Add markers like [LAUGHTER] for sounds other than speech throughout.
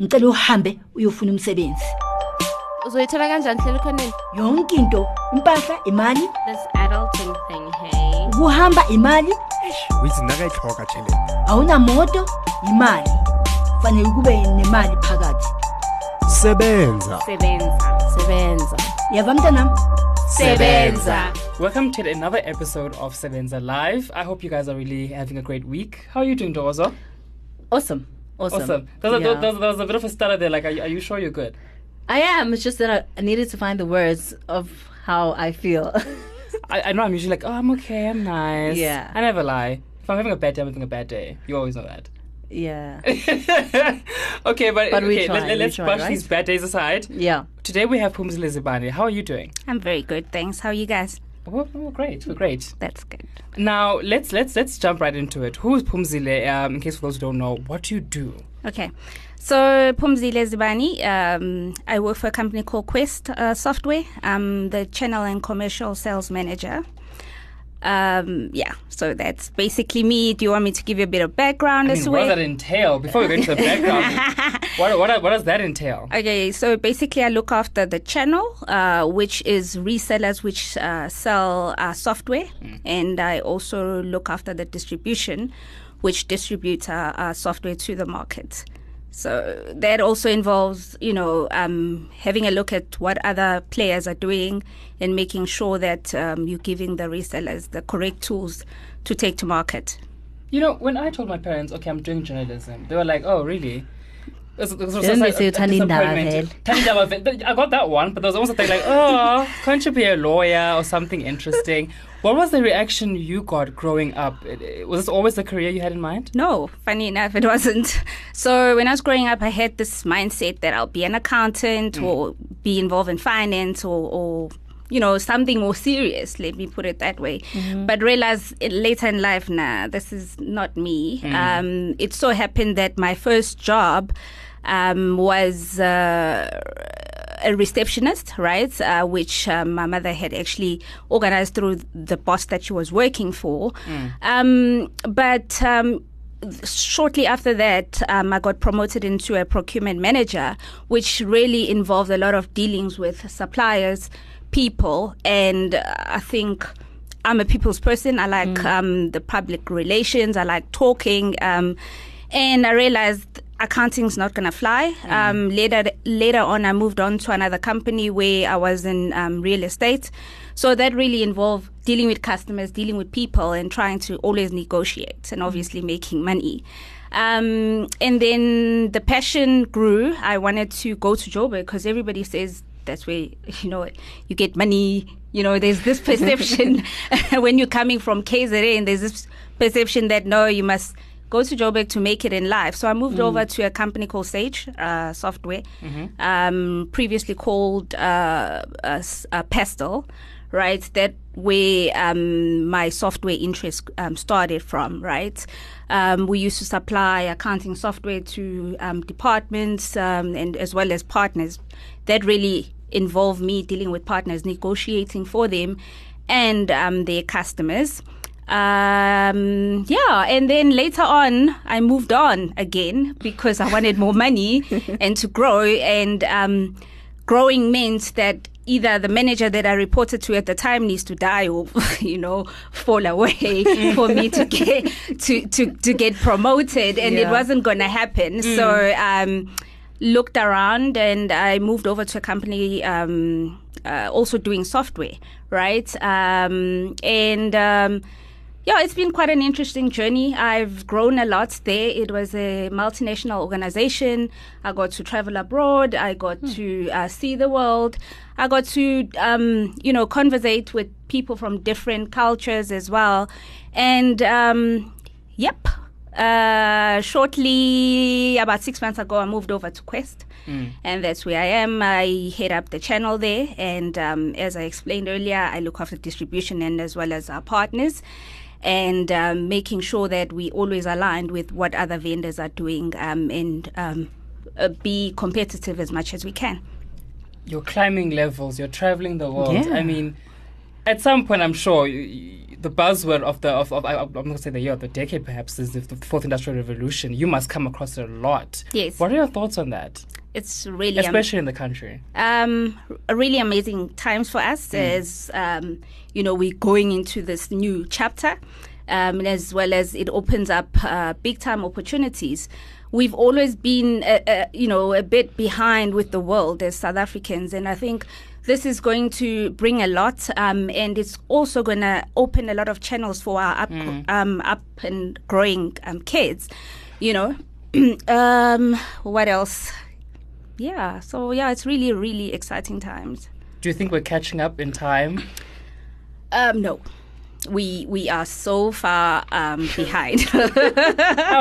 ngicela uhambe uyofuna umsebenzi. Uzoyithola kanjani hlela khoneni? Yonke into impahla imali. This adulting thing hey. Ukuhamba imali. Withi nakayitlhoga awunamoto imali. Fanele kube nemali phakathi. Sebenza. Sebenza. Sebenza. Yava mntanam? Sebenza. Welcome to another episode of Sebenza Live. I hope you guys are really having a great week. How are you doing, Dozo? Awesome. Awesome. Awesome. There was, a, Yeah. there, was, there was a bit of a stutter there. Like, are you, are you sure you're good? I am. It's just that I, I needed to find the words of how I feel. [LAUGHS] I, I know I'm usually like, oh, I'm okay, I'm nice. Yeah. I never lie. If I'm having a bad day, I'm having a bad day. You always know that. yeah. [LAUGHS] okay, but, But okay, try, let, we us try, brush right? these bad days aside. Yeah. Today we have Phumzile Zibani. How are you doing? I'm very good, thanks. How are you guys? We're, we're great. We're great. That's good. Now let's let's let's jump right into it. Who is Phumzile? Um, in case for those who don't know, what do you do? Okay. So, Phumzile Zibani, um, I work for a company called Quest uh, Software. I'm the channel and commercial sales manager. Um, yeah, so that's basically me. Do you want me to give you a bit of background I as mean, to what does that entail? Before we go into the background, [LAUGHS] what, what what does that entail? Okay, so basically, I look after the channel, uh, which is resellers which uh, sell uh, software, and I also look after the distribution, which distributes uh, uh, software to the market. So that also involves, you know, um, having a look at what other players are doing and making sure that um, you're giving the resellers the correct tools to take to market. You know, when I told my parents, okay, I'm doing journalism, they were like, oh, really? It was- it was Didn't a- they say a- a Tani disappointment. Ndava Tani Ndava vele. I got that one, but there was also thing like, oh, can't you be a lawyer or something interesting? What was the reaction you got growing up? It- it- Was this always the career you had in mind? No, funny enough, it wasn't. [LAUGHS] So when I was growing up, I had this mindset that I'll be an accountant mm. or be involved in finance or, or you know something more serious. Let me put it that way. Mm-hmm. But realize later in life, nah, this is not me. Mm. Um, it so happened that my first job um, was. Uh, a receptionist, right? Uh, which um, my mother had actually organized through the boss that she was working for. Um, but um, shortly after that, um, I got promoted into a procurement manager, which really involved a lot of dealings with suppliers, people, and uh, I think. I'm a people's person. I like um, the public relations. I like talking. And I realized accounting's not going to fly. Um, later, later on, I moved on to another company where I was in um, real estate. So that really involved dealing with customers, dealing with people, and trying to always negotiate and obviously making money. Um, and then the passion grew. I wanted to go to Joburg because everybody says that's where [LAUGHS] you know you get money. You know, there's this [LAUGHS] perception [LAUGHS] when you're coming from KZN. There's this perception that no, you must go to Joburg to make it in life. So I moved over to a company called Sage uh, Software, um, previously called uh, uh, uh, Pastel, right? That where um, my software interest um, started from, right? Um, we used to supply accounting software to um, departments um, and as well as partners. That really involved me dealing with partners, negotiating for them and um, their customers. Um, yeah, and then later on, I moved on again because I wanted more money [LAUGHS] and to grow. And um, growing meant that either the manager that I reported to at the time needs to die or, [LAUGHS] you know, fall away [LAUGHS] for me to get to, to, to get promoted, and it wasn't going to happen. So. Um, looked around and I moved over to a company um, uh, also doing software, right? Um, and um, yeah, it's been quite an interesting journey. I've grown a lot there. It was a multinational organization. I got to travel abroad. I got to uh, see the world. I got to, um, you know, conversate with people from different cultures as well. And um, yep, uh, shortly, about six months ago, I moved over to Quest, and that's where I am. I head up the channel there, and um, as I explained earlier, I look after distribution and as well as our partners, and um, making sure that we always aligned with what other vendors are doing, um, and um, uh, be competitive as much as we can. You're climbing levels. You're traveling the world. Yeah. I mean, at some point, I'm sure you, you, the buzzword of the of, of I, I'm not gonna say the year of the decade perhaps is the, the fourth industrial revolution. You must come across it a lot. Yes. What are your thoughts on that, It's really am- especially in the country? um, really amazing times for us as um, you know we're going into this new chapter, um, as well as it opens up uh, big time opportunities. We've always been, uh, uh, you know, a bit behind with the world as South Africans, and I think this is going to bring a lot, um, and it's also going to open a lot of channels for our up, um, up and growing um, kids. You know, [CLEARS THROAT] um, what else? Yeah so yeah it's really really exciting times Do you think we're catching up in time? um no we we are so far um [LAUGHS] behind I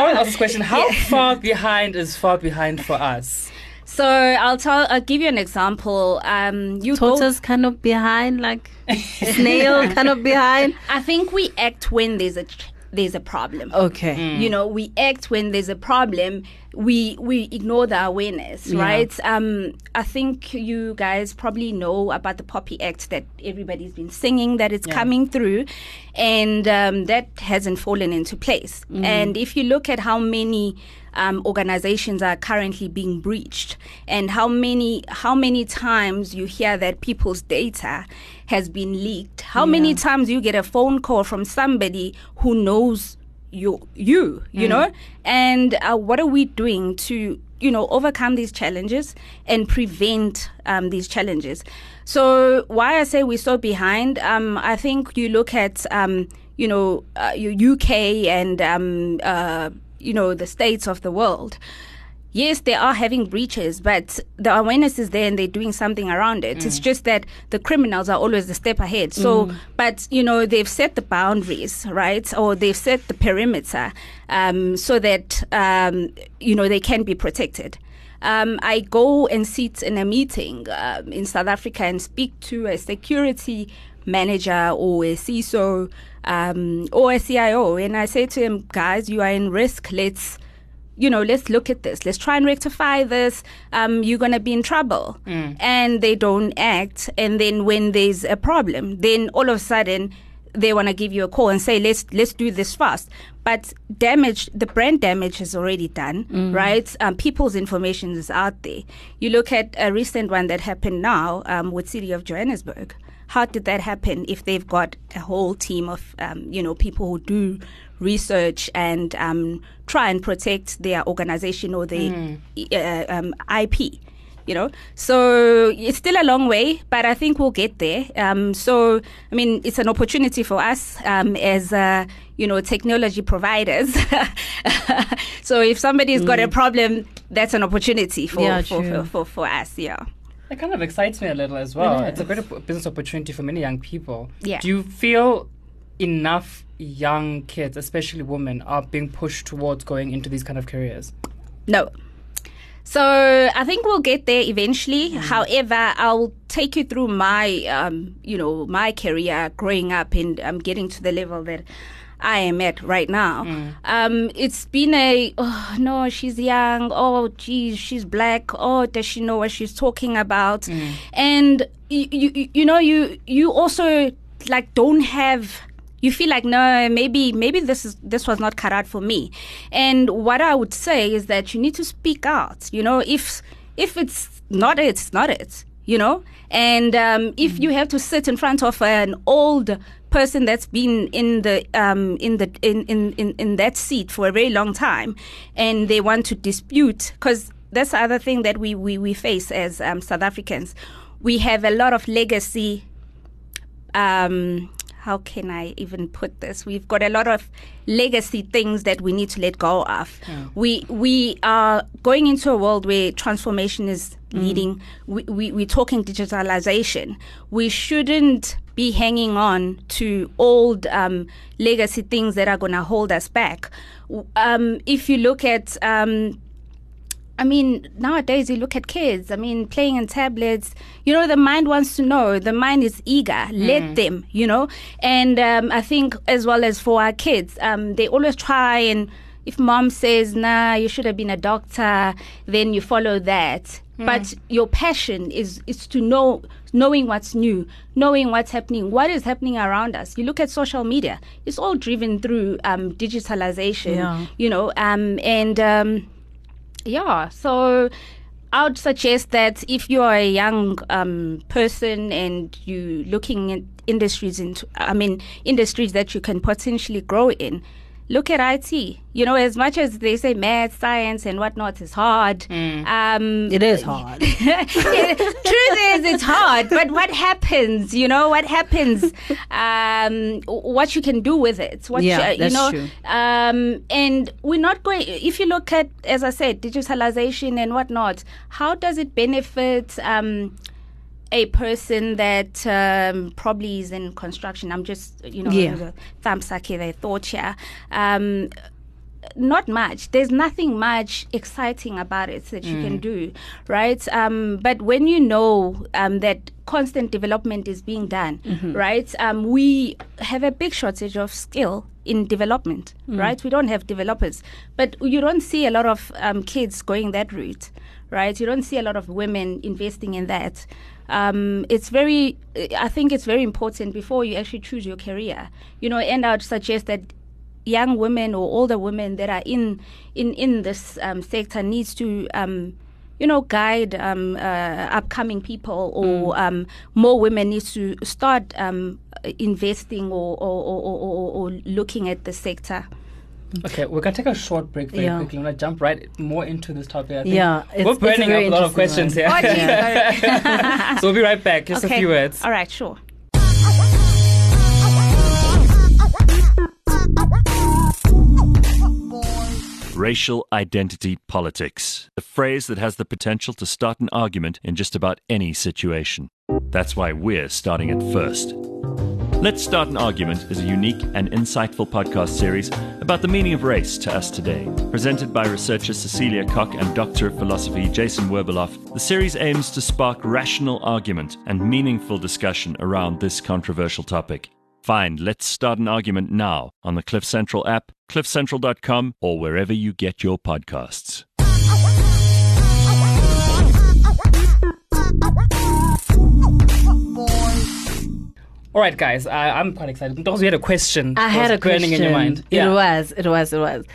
want to ask this question: How [LAUGHS] far behind is far behind for us? so i'll tell i'll give you an example um you go- Tortoise kind of behind, like [LAUGHS] snail kind of behind. i think we act when there's a ch- there's a problem. Okay. you know we act when there's a problem. We we ignore the awareness Yeah. right? Um i think you guys probably know about the POPI act that everybody's been singing that it's coming through and um, that hasn't fallen into place. And if you look at how many um, organizations are currently being breached and how many how many times you hear that people's data has been leaked. How many times you get a phone call from somebody who knows you you you know? And uh, what are we doing to you know overcome these challenges and prevent um, these challenges? So why i say we're so behind um, i think you look at um, you know uh, your uk and um, uh, you know the states of the world yes, they are having breaches, but the awareness is there and they're doing something around it. It's just that the criminals are always a step ahead. So, but you know, they've set the boundaries, right? Or they've set the perimeter um, so that um, you know they can be protected. Um, I go and sit in a meeting um, in South Africa and speak to a security manager or a CISO um, or a CIO, and I say to him, guys, you are in risk. Let's you know, let's look at this. Let's try and rectify this. Um, you're going to be in trouble. And they don't act. And then when there's a problem, then all of a sudden they want to give you a call and say, let's, let's do this fast. But damage, the brand damage is already done, right? Um, people's information is out there. You look at a recent one that happened now um, with City of Johannesburg. How did that happen if they've got a whole team of, um, you know, people who do research and um, try and protect their organization or their uh, um, IP. You know, so it's still a long way, but I think we'll get there. Um, so, I mean, it's an opportunity for us um, as uh, you know technology providers. [LAUGHS] so, if somebody's got a problem, that's an opportunity for Yeah, for, for, for for us. Yeah. It kind of excites me a little as well. It's a great business opportunity for many young people. Yeah. Do you feel enough young kids, especially women, are being pushed towards going into these kind of careers? No. So I think we'll get there eventually. However, I'll take you through my, um, you know, my career growing up and um, getting to the level that I am at right now. Um, it's been a, oh no, she's young. Oh, geez, she's black. Oh, does she know what she's talking about? And you, you, you know, you, you also like don't have you feel like no maybe maybe this is this was not cut out for me. And what i would say is that you need to speak out you know if if it's not it it's not it you know? And um, if you have to sit in front of an old person that's been in the um, in the in, in, in, in that seat for a very long time and they want to dispute because that's the other thing that we, we, we face as um, south africans. We have a lot of legacy um, how can I even put this? We've got a lot of legacy things that we need to let go of. We we are going into a world where transformation is leading. We, we we're talking digitalization. We shouldn't be hanging on to old um, legacy things that are going to hold us back. Um, if you look at um, I mean, nowadays you look at kids, I mean, playing on tablets, you know, the mind wants to know, the mind is eager, let them, you know. And um, I think, as well as for our kids, um, they always try and, if mom says, nah, you should have been a doctor, then you follow that. But your passion is is to know knowing what's new, knowing what's happening, what is happening around us. You look at social media; it's all driven through um, digitalization. Yeah. You know, um, and um, yeah, so I would suggest that if you are a young um, person and you looking at industries into, I mean, industries that you can potentially grow in, look at IT. You know, as much as they say math, science, and whatnot is hard, um, It is hard. [LAUGHS] Truth is, it's hard. But what happens? You know, what happens? Um, what you can do with it? What Yeah, you, that's you know? true. Um, and we're not going. If you look at, as I said, digitalization and whatnot, how does it benefit? Um, a person that um, probably is in construction. I'm just, you know, Yeah. thumbs up here, they thought here. Um, not much. There's nothing much exciting about it that you can do, right? Um, but when you know um, that constant development is being done, right? Um, we have a big shortage of skill in development, right? We don't have developers, but you don't see a lot of um, kids going that route, right? You don't see a lot of women investing in that. Um, it's very, I think it's very important before you actually choose your career, you know, and I would suggest that young women or older women that are in in in this um, sector needs to um, you know guide um, uh, upcoming people or um, more women needs to start um, investing or or, or, or, or looking at the sector. Okay, we're gonna take a short break very Yeah. quickly. I'm gonna jump right more into this topic. I think Yeah, we're burning up a lot of questions one. here. Oh, geez, [LAUGHS] so we'll be right back. Just okay. a few words. All right, sure. Racial identity politics, a phrase that has the potential to start an argument in just about any situation. That's why we're starting it first. Let's Start an Argument is a unique and insightful podcast series about the meaning of race to us today. Presented by researcher Cecilia Koch and Doctor of Philosophy Jason Werbeloff, the series aims to spark rational argument and meaningful discussion around this controversial topic. Find Let's Start an Argument now on the Cliff Central app, cliffcentral.com, or wherever you get your podcasts. All right, guys. I, I'm quite excited. Because we had a question. I had a question. in your mind. It was, it was, it was.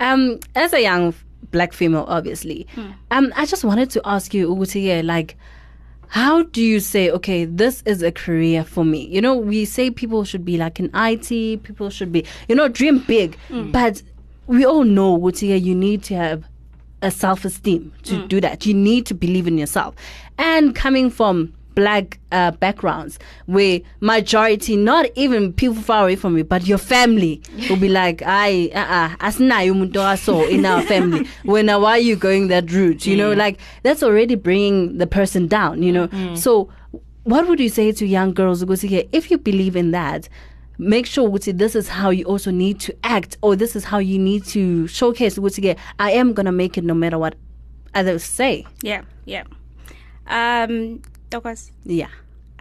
Um, as a young black female, obviously, um, I just wanted to ask you, Ugutie, like, how do you say, okay, this is a career for me? You know, we say people should be like in IT, people should be, you know, dream big, mm. but we all know, Ugutie, you need to have a self esteem to mm. do that. You need to believe in yourself. And coming from black uh, backgrounds where majority, not even people far away from you, but your family will be [LAUGHS] like, I, uh-uh, asinayo umuntu in our family. When, uh, why are you going that route? You know, like that's already bringing the person down, you know. So what would you say to young girls because here, if you believe in that, make sure ukuthi this is how you also need to act or this is how you need to showcase ukuthi I am gonna make it no matter what others say. Yeah, yeah. Um, Douglas, Yeah.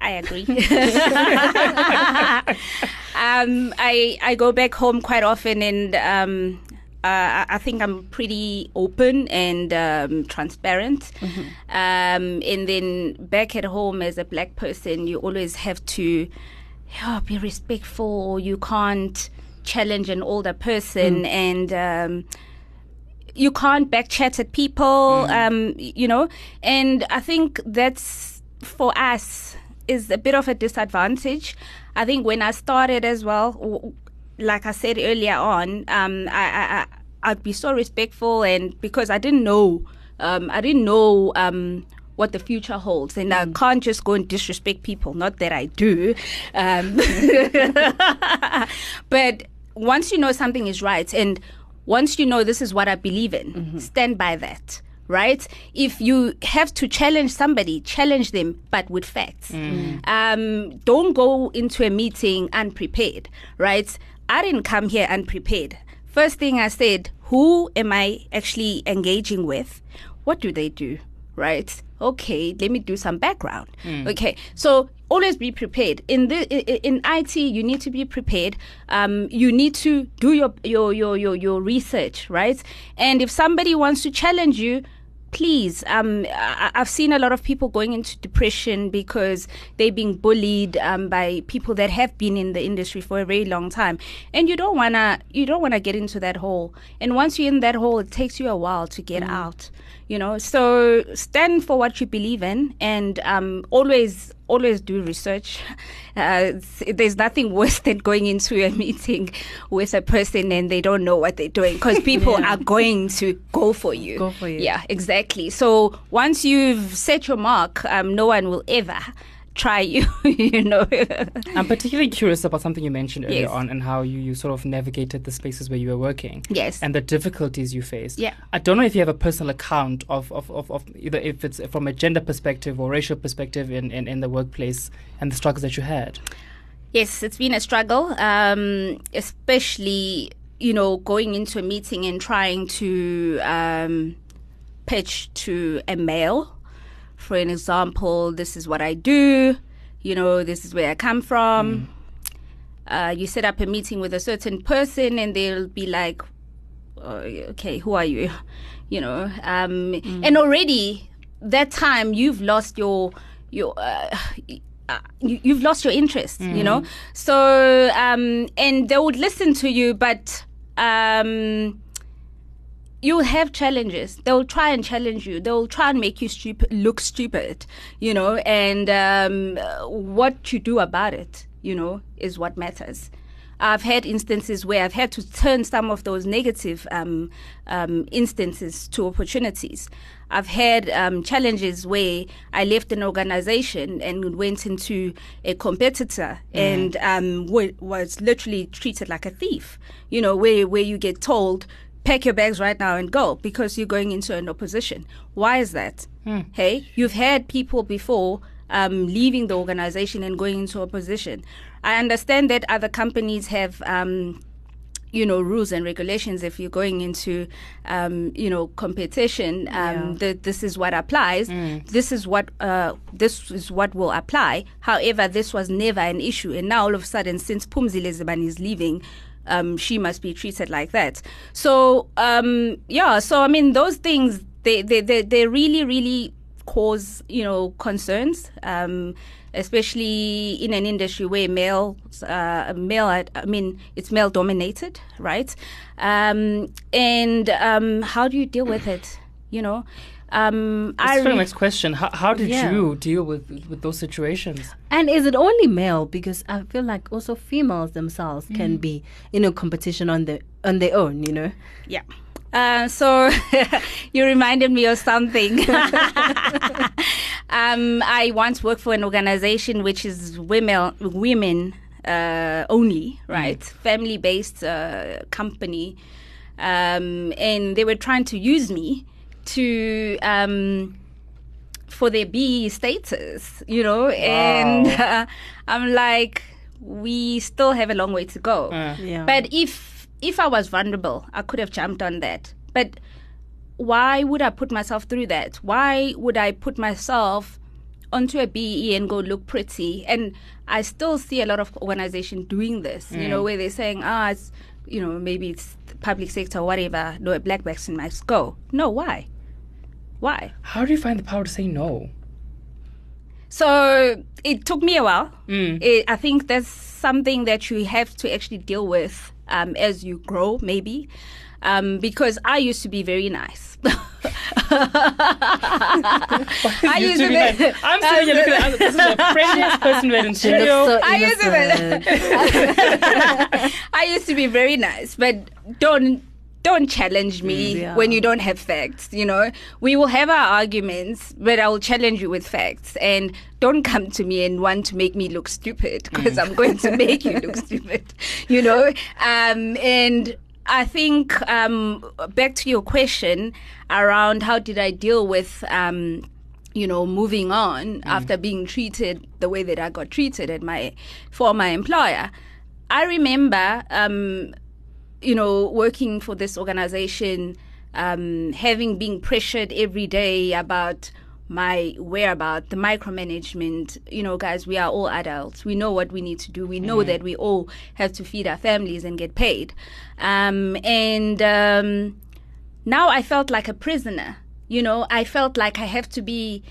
I agree. [LAUGHS] [LAUGHS] um, I I go back home quite often, and um, uh, I- think I'm pretty open and um, transparent. Um, and then back at home, as a black person, you always have to yeah, be respectful. You can't challenge an older person, and um, you can't backchat at people, um, you know. And I think that's for us is a bit of a disadvantage. I think when I started as well, like I said earlier on, um, I, I, I I'd be so respectful, and because I didn't know, um, I didn't know. Um, what the future holds, and I can't just go and disrespect people. Not that I do, um, [LAUGHS] but once you know something is right, and once you know this is what I believe in, stand by that. Right? If you have to challenge somebody, challenge them, but with facts. Um, don't go into a meeting unprepared. Right? I didn't come here unprepared. First thing I said, who am I actually engaging with? What do they do? right? Okay, let me do some background. Okay, so always be prepared. In the in IT, you need to be prepared. Um, you need to do your your your your your research, right? And if somebody wants to challenge you, please um I, i've seen a lot of people going into depression because they're being bullied um by people that have been in the industry for a very long time. And you don't want to you don't want to get into that hole. And once you're in that hole it takes you a while to get out you know. So stand for what you believe in and um always always do research. [LAUGHS] Uh, there's nothing worse than going into a [LAUGHS] meeting with a person and they don't know what they're doing because [LAUGHS] people are going to go for you. Go for you. yeah exactly. So once you've set your mark um, no one will ever try you [LAUGHS] you know I'm particularly curious about something you mentioned earlier Yes. on and how you, you sort of navigated the spaces where you were working. Yes. And the difficulties you faced. Yeah. I don't know if you have a personal account of, of, of, of either if it's from a gender perspective or racial perspective in, in, in the workplace and the struggles that you had. Yes, it's been a struggle, um, especially you know going into a meeting and trying to um, pitch to a male. For an example, this is what I do. You know, this is where I come from. Uh, you set up a meeting with a certain person, and they'll be like, uh, "Okay, who are you?" [LAUGHS] You know, um, and already that time you've lost your your. Uh, uh, you, you've lost your interest, you know. So, um, and they would listen to you, but um, you'll have challenges. They'll try and challenge you. They'll try and make you stupid, look stupid, you know. And um, what you do about it, you know, is what matters. I've had instances where I've had to turn some of those negative um, um, instances to opportunities. I've had um, challenges where I left an organization and went into a competitor and um, wa- was literally treated like a thief. You know, where where you get told pack your bags right now and go because you're going into an opposition. Why is that? Hey, you've had people before um, leaving the organization and going into opposition. I understand that other companies have. Um, you know rules and regulations if you're going into um, you know competition um, that this is what applies this is what uh, this is what will apply however this was never an issue and now all of a sudden since Phumzile Zibani is leaving um, she must be treated like that. So um, yeah so I mean those things they they, they, they really really cause you know concerns um, especially in an industry where male uh, male I mean it's male dominated right? Um, and um, how do you deal with it you know um, That's I the very re- next question. How, how did Yeah. you deal with, with those situations? And is it only male? Because I feel like also females themselves can be in a competition on the on their own. You know. Yeah. Uh, so [LAUGHS] you reminded me of something. [LAUGHS] um, I once worked for an organization which is women women uh, only, right? Family based uh, company, um, and they were trying to use me to. Um, for their BE status, you know, and uh, [LAUGHS] I'm like, we still have a long way to go. Yeah. But if if I was vulnerable, I could have jumped on that. But why would I put myself through that? Why would I put myself onto a BE and go look pretty? And I still see a lot of organizations doing this, you know, where they're saying, ah, it's, you know, maybe it's public sector whatever, no, a black person must go. No, why? Why? How do you find the power to say no? So it took me a while. Mm. It, I think that's something that you have to actually deal with um, as you grow, maybe. Um, because I used to be very nice. [LAUGHS] I used to be like, [LAUGHS] I'm sitting here looking at this is the [LAUGHS] friendliest person we had in studio. so I used to. I used to be very nice, but don't don't challenge me Yeah. when you don't have facts. You know, we will have our arguments, but I will challenge you with facts. And don't come to me and want to make me look stupid because I'm going to make you look stupid. You know, um, and. I think um, back to your question around how did I deal with um, you know, moving on after being treated the way that I got treated at my former employer. I remember, um, you know, working for this organization, um, having been pressured every day about my whereabout, the micromanagement. You know, guys, we are all adults. We know what we need to do. We know that we all have to feed our families and get paid. Um, and um, now I felt like a prisoner. You know, I felt like I have to be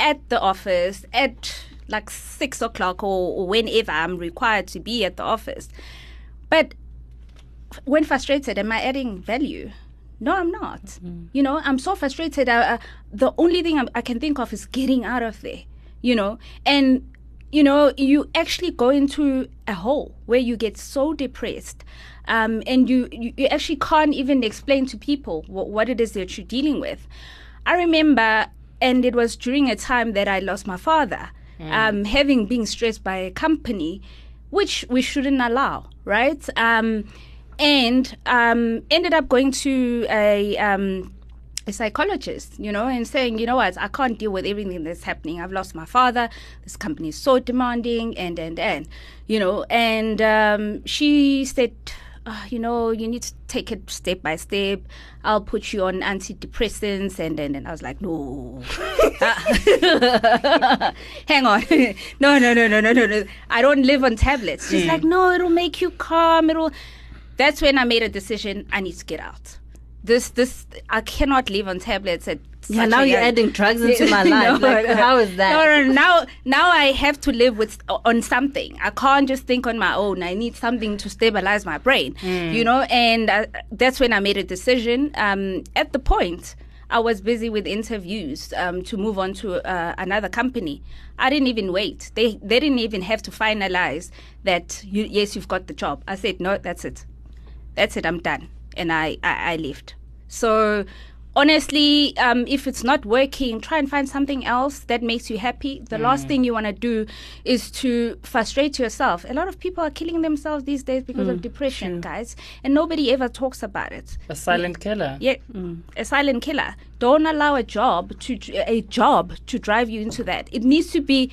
at the office at like six o'clock or, or whenever I'm required to be at the office. But when frustrated, am I adding value? No, I'm not. You know, I'm so frustrated. I, uh, the only thing I'm, I can think of is getting out of there. You know, and you know, you actually go into a hole where you get so depressed, um, and you, you you actually can't even explain to people what, what it is that you're dealing with. I remember, and it was during a time that I lost my father, um, having been stressed by a company, which we shouldn't allow, right? Um, and um, ended up going to a um, a psychologist, you know, and saying, you know what, I can't deal with everything that's happening. I've lost my father. This company is so demanding, and and and, you know. And um, she said, uh, you know, you need to take it step by step. I'll put you on antidepressants, and then and I was like, no, [LAUGHS] hang on, [LAUGHS] no, no, no, no, no, no, no. I don't live on tablets. She's like, no, it'll make you calm. It'll. That's when I made a decision. I need to get out. This, this, I cannot live on tablets at. Yeah, now you're young- adding drugs [LAUGHS] into my [LAUGHS] life. No, like, how is that? No, no, no. Now, now I have to live with on something. I can't just think on my own. I need something to stabilize my brain. You know, and uh, that's when I made a decision. Um, at the point, I was busy with interviews um, to move on to uh, another company. I didn't even wait. They they didn't even have to finalize that. You, yes, you've got the job. I said no. That's it. That's it. I'm done, and I I, I left. So honestly, um, if it's not working, try and find something else that makes you happy. The last thing you want to do is to frustrate yourself. A lot of people are killing themselves these days because of depression, guys, and nobody ever talks about it. A silent killer. Yeah, a silent killer. Don't allow a job to a job to drive you into that. It needs to be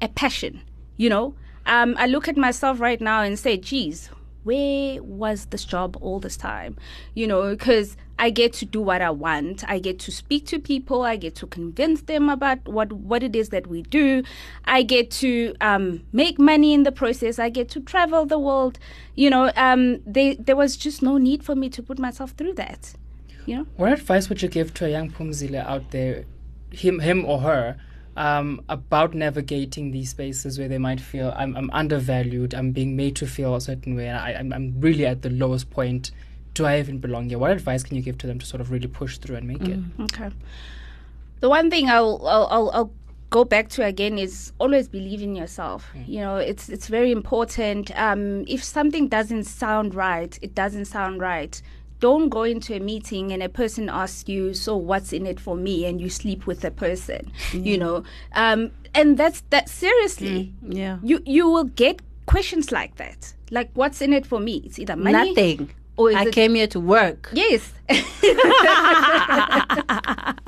a passion. You know, um, I look at myself right now and say, "Geez, where was this job all this time?" You know, because I get to do what I want. I get to speak to people. I get to convince them about what what it is that we do. I get to um, make money in the process. I get to travel the world. You know, um, they, there was just no need for me to put myself through that. You know. What advice would you give to a young Phumzile out there, him, him or her, um, about navigating these spaces where they might feel I'm, I'm undervalued, I'm being made to feel a certain way, and I, I'm, I'm really at the lowest point. Do I even belong here? What advice can you give to them to sort of really push through and make it? Okay. The one thing I'll I'll, I'll, I'll go back to again is always believe in yourself. You know, it's it's very important. Um, if something doesn't sound right, it doesn't sound right. Don't go into a meeting and a person asks you, "So what's in it for me?" and you sleep with the person. You know, um, and that's that. Seriously, yeah. you you will get questions like that. Like, what's in it for me? It's either money, Nothing. or is I it came here to work. Yes. [LAUGHS] [LAUGHS]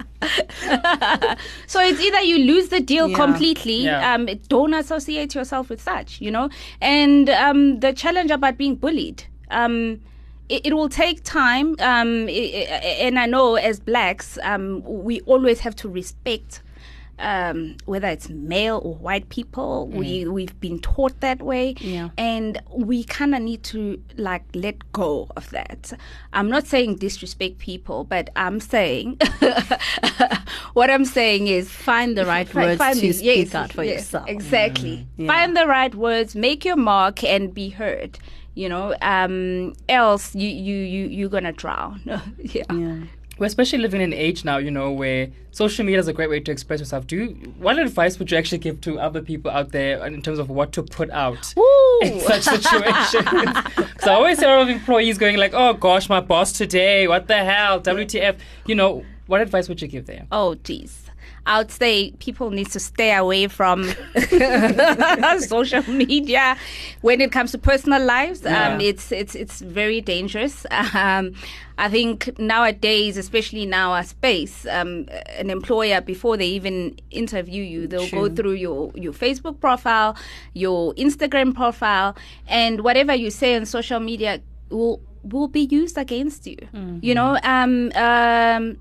so it's either you lose the deal Yeah. completely, Yeah. um, don't associate yourself with such, you know. And um, the challenge about being bullied, um, it, it will take time. Um, and I know as blacks, um, we always have to respect. Um, whether it's male or white people, we we've been taught that way, Yeah. and we kind of need to like let go of that. I'm not saying disrespect people, but I'm saying [LAUGHS] what I'm saying is Find the right words find to speak Yes, out for yes, yourself. Exactly. Yeah. Find the right words, make your mark, and be heard. You know, um, else you you you you're gonna drown. [LAUGHS] yeah. Yeah. We're especially living in an age now, you know, where social media is a great way to express yourself. Do you, what advice would you actually give to other people out there in terms of what to put out in [LAUGHS] such situations? [LAUGHS] Because I always hear of employees going like, "Oh gosh, my boss today, what the hell, WTF?" You know, what advice would you give there? Oh, geez. I would say people need to stay away from [LAUGHS] social media when it comes to personal lives. Um, it's it's it's very dangerous. Um, I think nowadays, especially in our space, um, an employer before they even interview you, they'll go through your your Facebook profile, your Instagram profile, and whatever you say on social media will will be used against you. You know, um, um,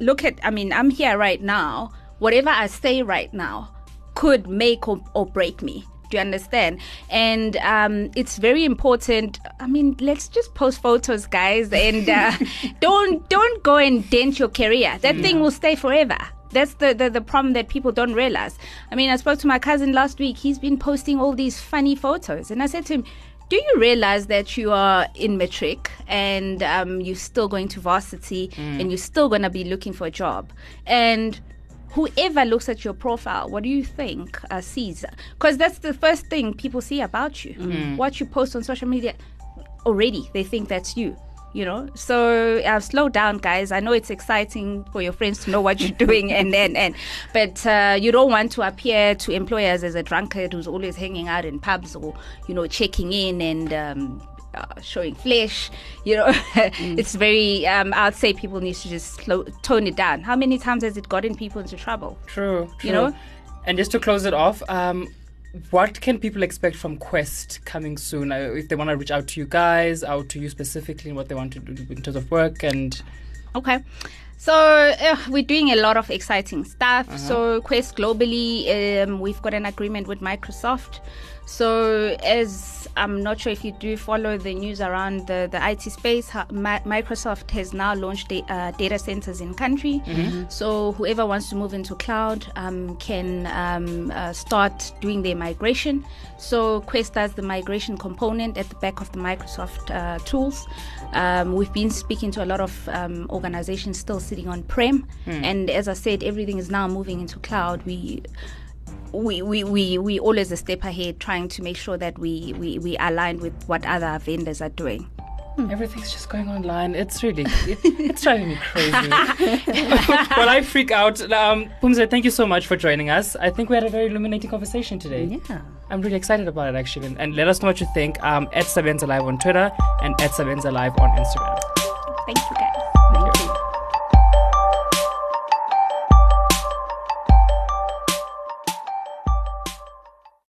look at i mean i'm here right now whatever I say right now could make or, or break me. Do you understand? And um, it's very important. I mean, let's just post photos, guys, and uh, [LAUGHS] don't don't go and dent your career. That thing will stay forever. That's the, the, the problem that people don't realize. I mean, I spoke to my cousin last week. He's been posting all these funny photos, and I said to him, "Do you realize that you are in matric and um, you're still going to varsity and you're still going to be looking for a job?" And whoever looks at your profile, what do you think uh, sees? Because that's the first thing people see about you. What you post on social media, already they think that's you. You know, so uh, slow down, guys. I know it's exciting for your friends to know what you're doing, and and and, but uh, you don't want to appear to employers as a drunkard who's always hanging out in pubs or you know checking in and. Um, uh, showing flesh, you know, [LAUGHS] it's very. Um, I'd say people need to just slow, tone it down. How many times has it gotten people into trouble? True, true. You know? And just to close it off, um, what can people expect from Quest coming soon? Uh, if they want to reach out to you guys, out to you specifically, what they want to do in terms of work and Okay. So uh, we're doing a lot of exciting stuff. So Quest globally, um, we've got an agreement with Microsoft. So as I'm not sure if you do follow the news around the, the IT space, ha- Microsoft has now launched da- uh, data centers in country. So whoever wants to move into cloud um, can um, uh, start doing their migration. So Quest does the migration component at the back of the Microsoft uh, tools. Um, we've been speaking to a lot of um, organizations still sitting on prem, and as I said, everything is now moving into cloud. We we, we, we, we always a step ahead trying to make sure that we, we, we align with what other vendors are doing. everything's just going online. It's really, it, it's driving me crazy. [LAUGHS] [LAUGHS] well, I freak out. Um, Pumze, thank you so much for joining us. I think we had a very illuminating conversation today. Yeah. I'm really excited about it actually. And let us know what you think um, at Sebenza Live on Twitter and at Sebenza Live on Instagram.